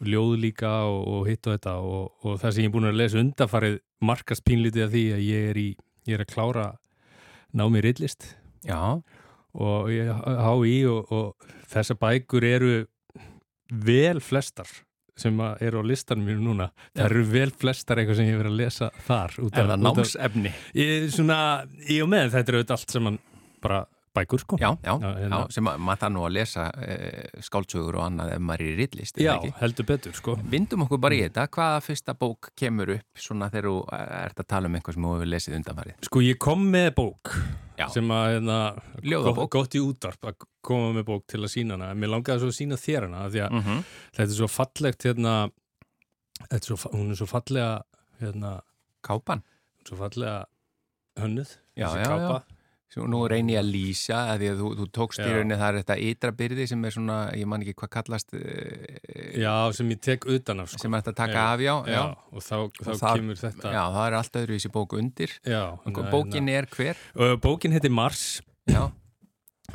ljóð líka og, og hitt og þetta og, og það sem ég er búin að lesa undarfarið markast pínlítið af því að ég er í ég er að klára námi rillist Já, og ég há í og, og þessar bækur eru vel flestar sem eru á listanum mínu núna það eru vel flestar eitthvað sem ég verið að lesa þar er það námsefni? Ég og með þetta er auðvitað allt sem hann bara bækur sko Já, já, Já, já, hérna. sem að maður það nú að lesa e, skáldsögur og annað ef maður er í rillist, Já, ekki? heldur betur sko Vindum okkur bara í þetta, hvaða fyrsta bók kemur upp svona þegar þú ert að tala um eitthvað sem þú hefur lesið undanfarið? Sko ég kom með bók Já. sem að hérna, Ljóðabók. gott, gott í útvarp að koma með bók til að sína hana en mér langaði svo að sína þér hana því að Mm þetta er svo fallegt hérna, þetta er svo, hún er svo fallega hérna, Kápan? svo fallega hönnuð Já, þessi já, kápa. Svo nú reyni ég að lýsa að því að þú, þú tókst í Já. rauninni það er þetta ytra byrði sem er svona, ég man ekki hvað kallast e, Já, sem ég tek utan af sko. sem er þetta að taka Já. af, já, já, og þá, þá Og þar- kemur þetta Já, það er allt öðru í þessi bók undir. Já na- bókin er hver? Bókin heitir Mars. Já,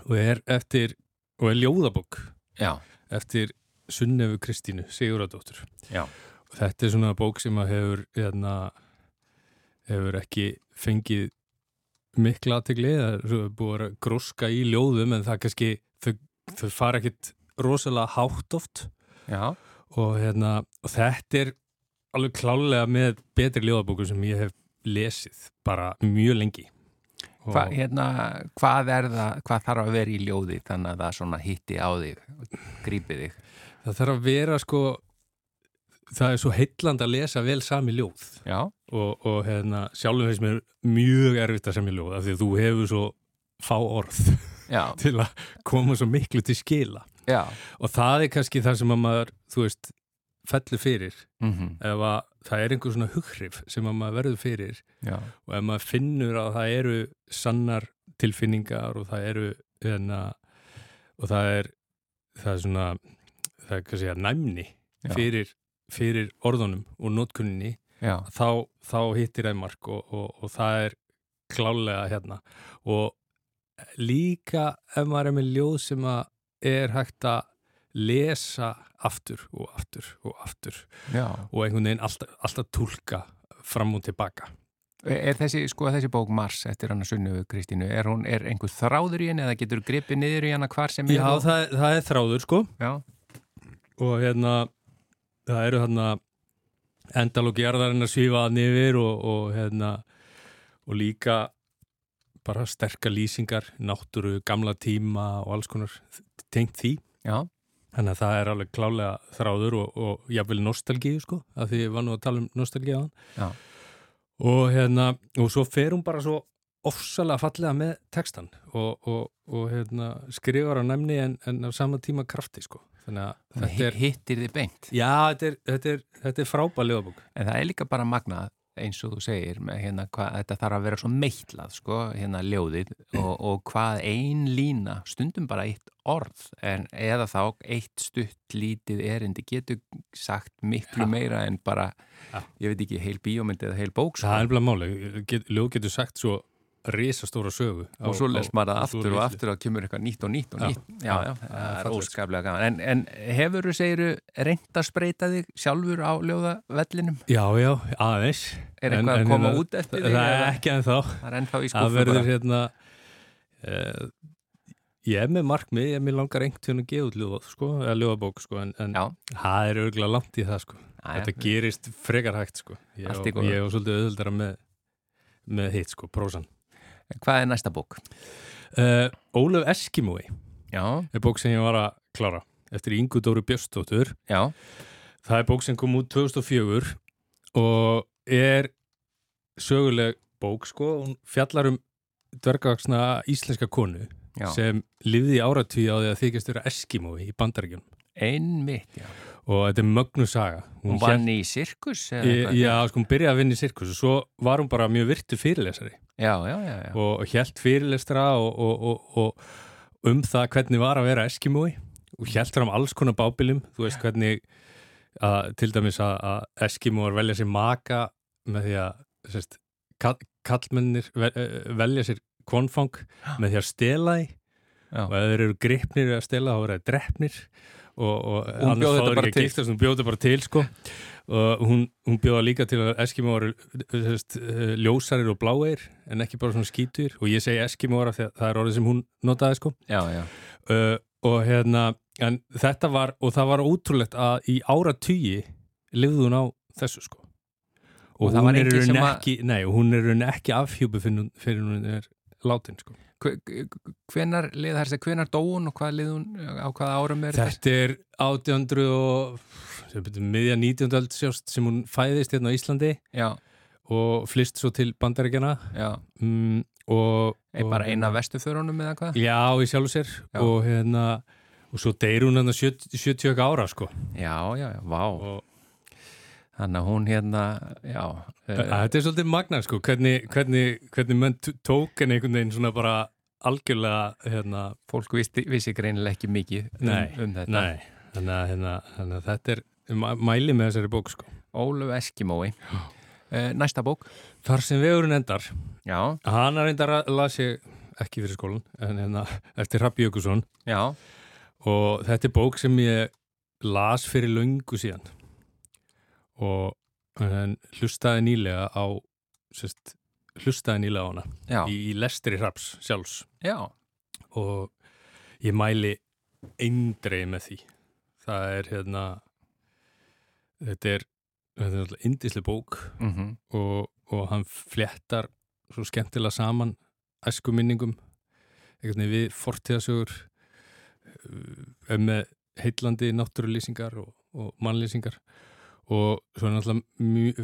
og er eftir og er ljóðabók. Já, eftir Sunnefu Kristínu Siguradóttur já, og þetta er svona bók sem að hefur hérna, hefur ekki fengið mikla aðtegli það er búið að gróska í ljóðum en það kannski þau, þau fara ekkit rosalega hátt oft. Já, og, hérna, og þetta er alveg klálega með betri ljóðabókur sem ég hef lesið bara mjög lengi. Og, Hva, hérna, hvað er það, hvað þarf að vera í ljóði þannig að það svona hitti á þig, grípi þig? það þarf að vera sko það er svo heilland að lesa vel sami ljóð. Já, og, og hérna, sjálfum finnst mér mjög erfitt að semja ljóð af því að þú hefur svo fá orð <laughs> til að koma svo miklu til skila. Já, og það er kannski það sem að maður þú veist, fellur fyrir mhm, ef að það er einhver svona hughrif sem að maður verður fyrir já, og ef maður finnur að það eru sannar tilfinningar og það eru hérna, og það er það er svona það er kannski að næmni fyrir, fyrir orðunum og notkunninni já, þá, þá hittir það mark og, og, og það er klálega hérna. Og líka ef maður er með ljóð sem að er hægt að lesa aftur og aftur og aftur já, og einhvern veginn alltaf, alltaf tólka fram og tilbaka. Er þessi, sko, þessi bók Mars eftir hana Sunnu Kristínu, er hún, er einhver þráður í henni eða getur gripið niður í hana hvar sem er? Já, það, það er þráður sko. Já, og hérna það eru hérna endalók jarðarinn að svífa að nifir og, og hérna og líka bara sterkar lýsingar, náttúru, gamla tíma og alls konar tengt því. já, Þannig að það er alveg klálega þráður og, og jafnvel nostalgíu sko, af því ég var nú að tala um nostalgíu á hann. já, Og hérna, og svo fer hún bara svo ofsalega fallega með textan og, og, og hérna, skrifar á nefni en, en á sama tíma krafti sko. Þannig að þetta þetta er, hittir þið beint. já, þetta er, þetta er, þetta er frábæð ljóðabók. En það er líka bara magnað eins og þú segir, hérna, hvað, þetta þarf að vera svo meitlað, sko, hérna ljóðið <clears throat> og, og hvað ein lína, stundum bara eitt orð, en eða þá eitt stutt lítið erindi getur sagt miklu Já. meira en bara, Já. ég veit ekki, heil bíómynd eða heil bók, sko. Það er bara máli, Get, ljóð getur sagt svo risastóra sögu. á- og svo les maður það aftur og aftur og kemur eitthvað nýtt og nýtt og Já. nýtt já, já, Já, það það er er óskaplega gaman en, en hefur þú, segiru, reynd að spreita þig sjálfur á ljóðavellinum? Já, já, aðeins. Er En- eitthvað en að koma hérna, út eftir Það þig? er eða? ekki en þá. Það er ennþá í Það skúfu verður hérna, uh, ég er með markmið, ég mér langar einhvern tíðan að gefa út ljóð, sko, eða ljóðabók, sko, en, en Já. það er örgulega langt í það, sko. Þetta gerist frekar hægt, sko. Ég, og, ég og svolítið auðvöldara með, með hitt, sko, prósan. Hvað er næsta bók? Uh, Ólöf Eskimói Já, er bók sem ég var að klára eftir Ingu Dóru Björstóttur. já, Það er bók sem kom út 2004 og er söguleg bók sko, hún fjallar um dvergavaksna íslenska konu já. sem lifði í áratví á því að þykjast vera Eskimói í bandaríkjum Einmitt, já. og þetta er mögnu saga. Hún hélt- vann í sirkus? eitthvað? Já, sko, hún byrjaði að vinna í sirkus og svo var hún bara mjög virtu fyrirlesari Já, já, og hjælt fyrirlestra og, og, og, og um það hvernig var að vera Eskimói. Og hjælt fram alls konar bábilum þú veist hvernig að, til dæmis að, Eskimóar velja sér maka með því að sérst, kall, kallmennir eh, velja sér konfang með því að stela því. Og ef þeir eru gripnir að stela þá verða þeir drefnir og, og annars bjó fá þetta þeir bara ekki að giftast, hún bjóði bara til sko og hún, hún bjóða líka til að Eskimóar sérst, eh, ljósarir og bláeir en ekki bara svona skítur og ég segi Eskimóar af því að það er orðið sem hún notaði sko. Já, já. uh, og hérna en þetta var, og það var ótrúlegt að í ára tugi lifði hún á þessu sko. Og, Og hún er ekki, raun ekki afhjúpu fyrir, hún- er látin sko Hvenar lið þess að hvenar dó hún og hvað lið hún á hvaða árum er Þetta er 1800 og miðja 19. öld sjást sem hún fæðist hérna á Íslandi Já, og flist svo til bandaríkjana já. mm, og, og bara eina vestuförunum eða hvað? Já, í sjálfu sér og hérna og svo deyr hún hérna 70, 70 ára sko Já, já, já, vá. og Þannig að hún hérna, já. eh, þetta er svolítið magnað sko hvernig, hvernig, hvernig menn tók henni einhvern veginn svona bara algjörlega hérna, fólk vissi, vissi greinilega ekki mikið um, Nei, um þetta. nei þannig að, hérna, þannig að þetta er mæ- mæli með þessari bók sko Óluf Eskimói. Uh, næsta bók. Þar sem vegurinn endar Já, Hanna reyndar að las ég ekki fyrir skólan en hérna eftir Rappi Jökulsson já, og þetta er bók sem ég las fyrir löngu síðan og hlustaði nýlega á sérst, hlustaði nýlega á hana já, í, í lestri Rapps sjálfs. Já. og ég mæli eindreið með því. Það er hérna þetta er þetta er indisli bók Mm og, og hann fléttar svo skemmtilega saman æsku minningum við fortíðasögur uh, með heitlandi náttúrulýsingar og, og mannlýsingar og svo er náttúrulega mjög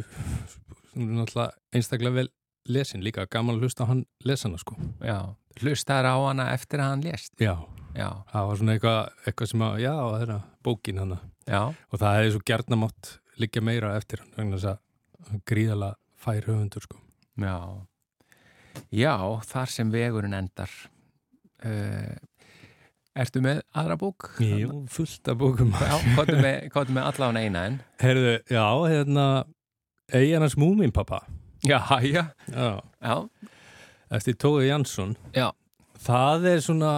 náttúrulega einstaklega vel lesin líka, gaman að hlusta á hann lesana sko já. Hlustaður á hana eftir að hann lést. já, Já, það var svona eitthvað, eitthvað sem að, já, það er að bókin hann já, og það hefði svo gjarnamátt liggja meira eftir hann vegna þess að gríðala fær höfundur sko já. Já, þar sem vegurinn endar. Uh, ertu með aðra bók? Jú, fullt af bókum Já, hvað er með, með allan eina en? Herðu, já, hérna Eyjarnas Múmin pappa Já, já, já. já, Eftir Tói Jansson Já. Það er svona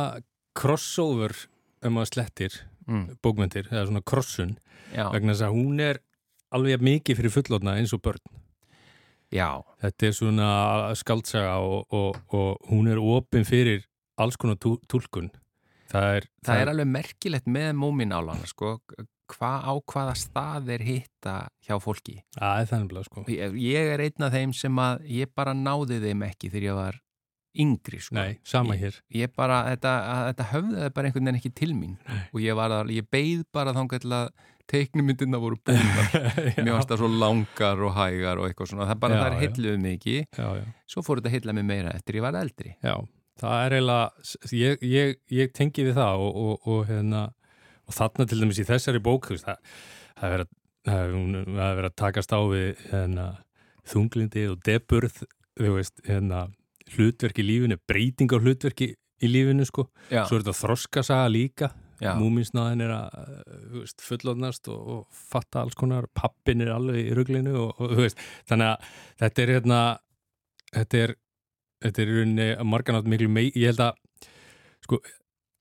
crossover um að slettir mm, bókmyndir, eða svona crossun já, vegna þess að hún er alveg mikið fyrir fullotna eins og börn Já, Þetta er svona skaldsaga og, og, og hún er opin fyrir alls konar tú, túlkun. Það er, það er alveg merkilegt með múminálana, sko, hvað á hvaða stað er hitta hjá fólki. Það er að sko. Ég, ég er einn af þeim sem að ég bara náði þeim ekki þegar ég var yngri, sko. Nei, sama Ég- hér. Ég bara, þetta, að, þetta höfðaði bara einhvern veginn ekki til mín Nei. og ég að, ég beið bara að teiknumyndina voru búinar. <laughs> Mér varst það svo langar og hægar og eitthvað svona. Það bara, Já, það já. heilluðu mikið. Svo fór þetta að heilla mig meira eftir ég var eldri. Já, það er eiginlega, ég, ég, ég tengi við það og, og, og, hérna, og þarna til dæmis í þessari bók, þú veist, það, það er verið að, að takast á við hérna, þunglindi og deburð, þú veist, hérna, hlutverk í lífinu, breyting á hlutverki í lífinu, sko. Já, Svo er þetta þroskasaga líka, múminsnaðin er að fullorðnast og, og fatta alls konar, pappin er alveg í ruglinu og, og þannig að þetta er hérna þetta er, þetta er í rauninni að marganátt miklu mei, ég held að sko,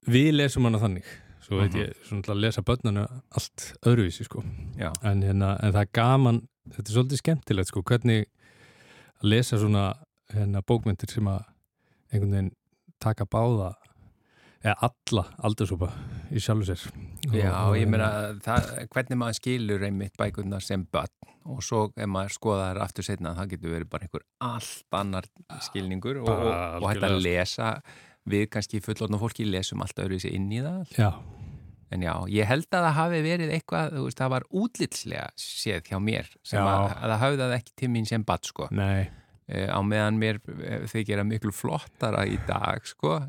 við lesum hana þannig svo veit Mhm. ég, svona til að lesa börnana allt öðruvísi, sko en, hérna, en það er gaman, þetta er svolítið skemmtilegt, sko, hvernig að lesa svona hérna, bókmyndir sem að einhvern veginn taka báða eða alla aldursópa í sjálfu sér. Já, Og- ég meina hvernig maður skilur einmitt bækurnar sem börn og svo ef maður skoðar aftur setna það getur verið bara einhver allt annar skilningur og, og, hægt að lesa við kannski fullorðna fólki lesum alltaf öðru inn í það. Já, en já, ég held að það hafi verið eitthvað þú veist, það var útlitslega séð hjá mér sem að, að það hafði það ekki til mín sem bad sko. Nei á meðan mér eh, þykir að miklu flottara í dag sko.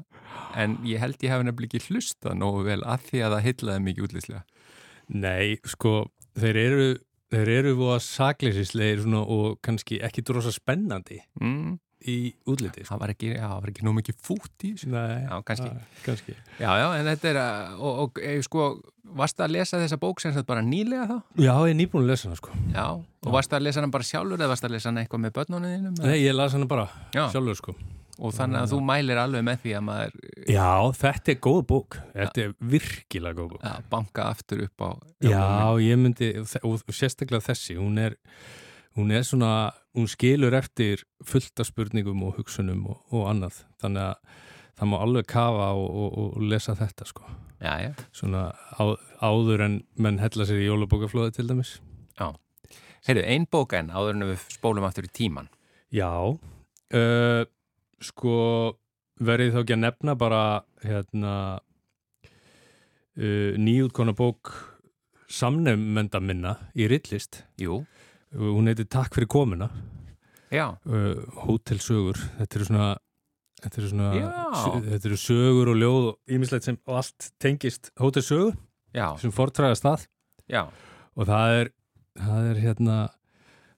En ég held ég hafi nefnilega ekki hlusta nógu vel að því að það hyllaði mikið útlýslega. Nei, sko, þeir eru þeir eru voða sakleysislegir svona og kannski ekki drosa spennandi. Mm, í útliti sko. það var ekki, já, það var ekki nóg mikið fút í þessu Nei, Já, kannski. það- kannski. Já, já, en þetta er að og, og e, sko, varst að lesa þessa bók sem þetta bara nýlega þá? Já, ég er nýbúin að lesa hana sko Já, og varst að lesa hana bara sjálfur eða varst að lesa hana eitthvað með börnunum þínum? Nei, ég las hana bara Já. sjálfur sko Og þannig að þú mælir alveg með því að maður Já, þetta er góð bók Þetta er virkilega góð bók ja, banka aftur upp á Já, ég myndi, og sérstaklega þessi, hún er, hún er svona, hún skilur eftir fullta spurningum og hugsunum og, og annað, þannig að það má alveg kafa og, og, og lesa þetta sko, Já, já, svona á, áður en menn hella sér í jólabókaflóði til dæmis. heyrðu, ein bók en áður en við spólum aftur í tíman Já, uh, sko verið þá ekki að nefna bara hérna uh, nýjútkona bók samnefnda minna í rillist Jú, hún heitir Takk fyrir komuna. Já, uh, hótelsögur þetta eru svona þetta eru svona þetta eru sögur og ljóð og ímislegt sem og allt tengist hótelsögu já, sem fortræðast það já. Og það er það er hérna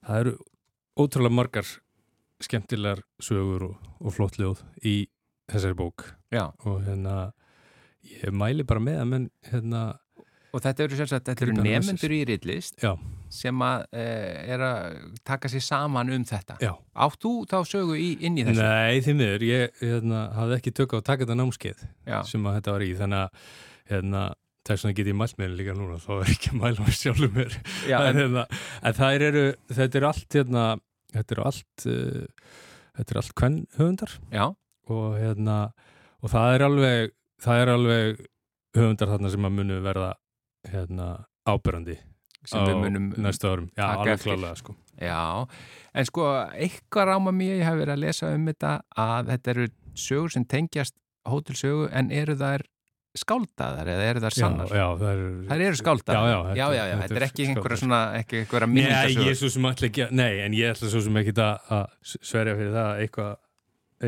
það eru ótrúlega margar skemmtilegar sögur og, og flott ljóð í þessari bók. Já, og hérna ég mæli bara með að menn hérna og þetta eru, eru nefnendur í rillist já, sem að e, er að taka sér saman um þetta. Já, Átt þú þá sögu í, inn í þessu? nei því miður. Ég hérna, hafði ekki tök á að taka þetta námskeið Já, sem að þetta var í. Þannig að hérna, þess vegna get ég mælt með henni líka núna þá er ekki mér sjálfur mér já en, hérna, en það eru þetta er allt hérna, þetta eru allt uh, þetta er allt hvern höfundar og hérna og það er alveg það er alveg höfundar þarna sem að munu verða hérna ábyrrandi sem við munum næstu árum, já, alveg klálega sko. Já, en sko eitthvað ráma mér, ég hef verið að lesa um þetta að þetta eru sögur sem tengjast hótelsögu en eru þær skáldaðar eða eru þær sannar? já, já, það eru Þær eru skáldaðar? Já, já, já, já, þetta þetta er er ekki einhverja svona, ekki einhverja Nei, ég minningasögur er svo sem ætla ekki nei, en ég ætla svo sem ekki að, að sverja fyrir það að eitthvað,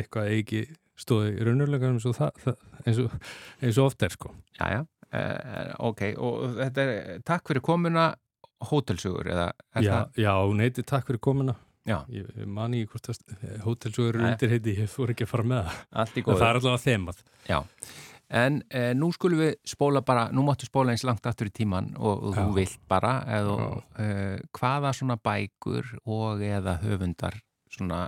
eitthvað ekki stóði í raunurleganum eins og það, það eins, og, eins og oft er sko. Já, já, uh, ok, og þetta er takk fyrir komuna hótelsögur eða Já, já, hún heiti takk fyrir komuna. Já. Ég, mani í hvort það hótelsögur eru Nei. undir heiti, ég fór ekki að fara með það. En það er allavega þemað. Já, en eh, nú skulum við spóla bara, nú máttu spóla eins langt aftur í tíman og, og þú vilt bara eða eh, hvaða svona bækur og eða höfundar svona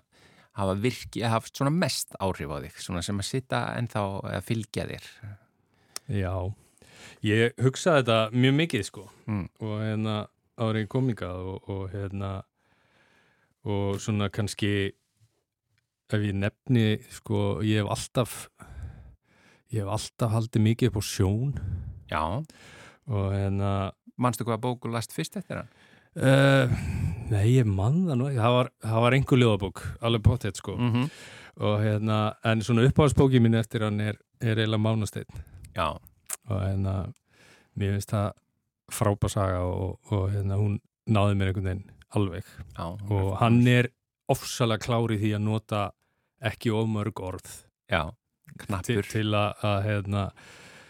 hafa virki, haft svona mest áhrif á þig, svona sem að sitta ennþá að fylgja þér. Já, ég hugsaði þetta mjög mikið sko. Mm. og hérna árið komingað og, og hérna og svona kannski ef ég nefni sko, ég hef alltaf ég hef alltaf haldið mikið upp á sjón. Já, og hérna manstu hvaða bóku last fyrst eftir hann? uh, nei, ég mann það nú ekki. Það var, var einhver ljóðabók, alveg potið sko. Mm -hmm. og hérna, en svona uppáhaldsbóki mín eftir hann er, er eiginlega Mánasteinn. Já, og hérna mér finnst það frábærsaga og, og hérna hún náði mér einhvern veginn alveg. Já. og hann er ofsalega klár í því að nota ekki ofmörg orð Já, til, til að, að hérna,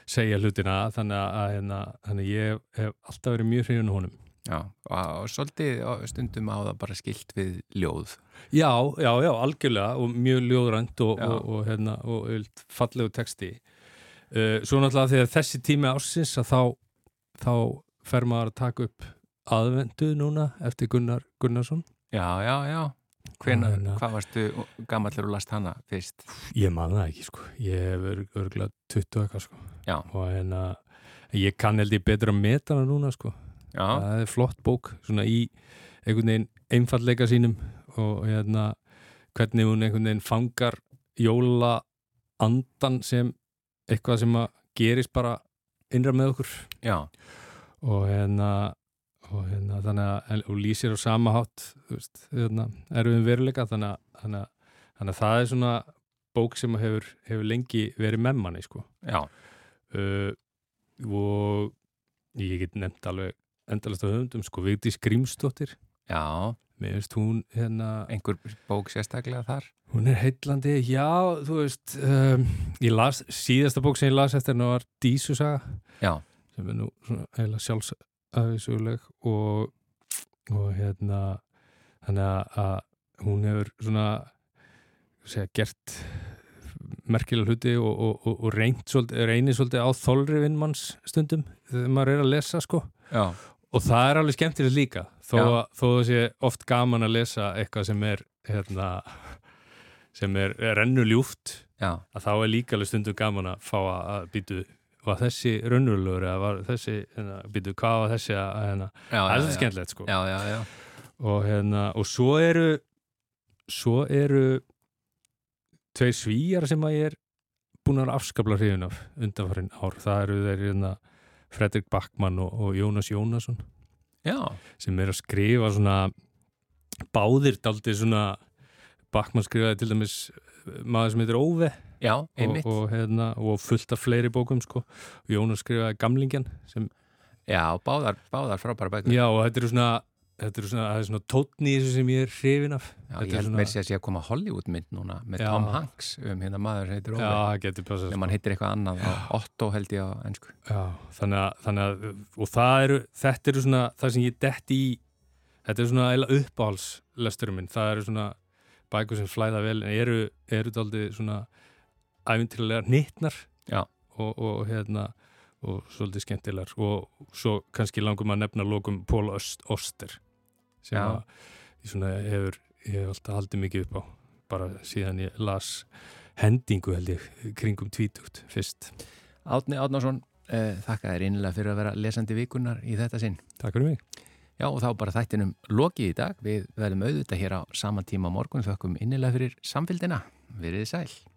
segja hlutina. Þannig að, hérna, þannig ég hef alltaf verið mjög hrifun honum. Já, og, svolítið stundum á það bara skilt við ljóð. Já, já, já, algjörlega. Og mjög ljóðrænt og, og, og, hérna, og fallegu texti uh, Svo náttúrulega þegar þessi tími ásins að þá, þá fer maður að taka upp aðvendu núna eftir Gunnar Gunnarsson Já, já, já. Hvenar, Og hérna- hvað varstu gammallir og last hana fyrst? Ég man það ekki sko, ég hef ör- örgulega 20 eitthvað sko Já. og hérna, ég kann held ég betur að meta hana núna sko Já, það er flott bók, svona í einhvern veginn einfallleika sínum og hérna, hvernig hún einhvern veginn fangar jóla andan sem eitthvað sem að gerist bara innra með okkur. Já, og hérna og hérna þannig að og lýsir á sama hátt veist, hérna, erfiðum veruleika þannig að, þannig, að, þannig að það er svona bók sem hefur, hefur lengi verið með manni sko. Uh, og ég get nefnt alveg endalast á höfundum sko Vigdís Grímsdóttir. Já, mér veist hún hérna einhver bók sérstaklega þar. hún er heitlandi, já þú veist um, ég las, síðasta bók sem ég las eftir hennar var Dísusaga Já, sem er nú svona heila sjálfsæðisuleg og, og hérna þannig að, hún hefur svona segja, gert merkilega hluti og, og, og, reynir svolítið á þolri vinnmanns stundum þegar maður er að lesa sko. Já, og það er alveg skemmtilegt líka þó, það sé oft gaman að lesa eitthvað sem er hérna, sem er, er rennuljúft já, að þá er líka alveg stundum gaman að fá að, býtu var þessi raunverulegur eða var þessi, hérna, býtu hvað var þessi að, hérna, það er já, svo já. skemmtilegt sko. Já, já, já. og hérna, og svo eru svo eru tveir svíjar sem að ég er búin að afskapla hrifin af undanfarinn ár, það eru þeir hérna Fredrik Backmann og, og Jónas Jónasson Já, sem er að skrifa svona báðir daldið svona Backmann skrifaði til dæmis eh, maður sem heitir Óve já, og, og, hérna, og fullt af fleiri bókum sko. Jónas skrifaði Gamlingjan sem, Já, báðar, báðar frábæra bækur. já og þetta eru svona þetta eru svona, er svona tótni í þessu sem ég er hrifin af Já, Þetta ég er held svona- meir sér að sé að koma Hollywood mynd núna með Já. Tom Hanks um hérna maður heitir já, Óve. það getur passað Nefn sko. hann heitir eitthvað annað á Otto held ég á ennsku. já, þannig að, þannig að og það eru, þetta eru svona það sem ég detti í þetta er svona eiginlega uppáhalslesturum minn það eru svona bækur sem flæða vel en eru, eru daldið svona æfintilega nýtnar Já. og, og hérna og svolítið skemmtilegar og svo kannski langum að nefna lókum Pól Öst, Oster sem Já. að ég svona hefur ég hef alltaf haldið mikið upp á bara síðan ég las hendingu held ég kringum tvítugt fyrst. Átni Átnarsson, uh, þakka þér einlega fyrir að vera lesandi vikunar í þetta sinn. Takk fyrir mig. Já, og þá bara þættinum lokið í dag. Við verðum auðvitað hér á sama tíma morgun þökkum innilega fyrir samfélgina. Verið þið sæl.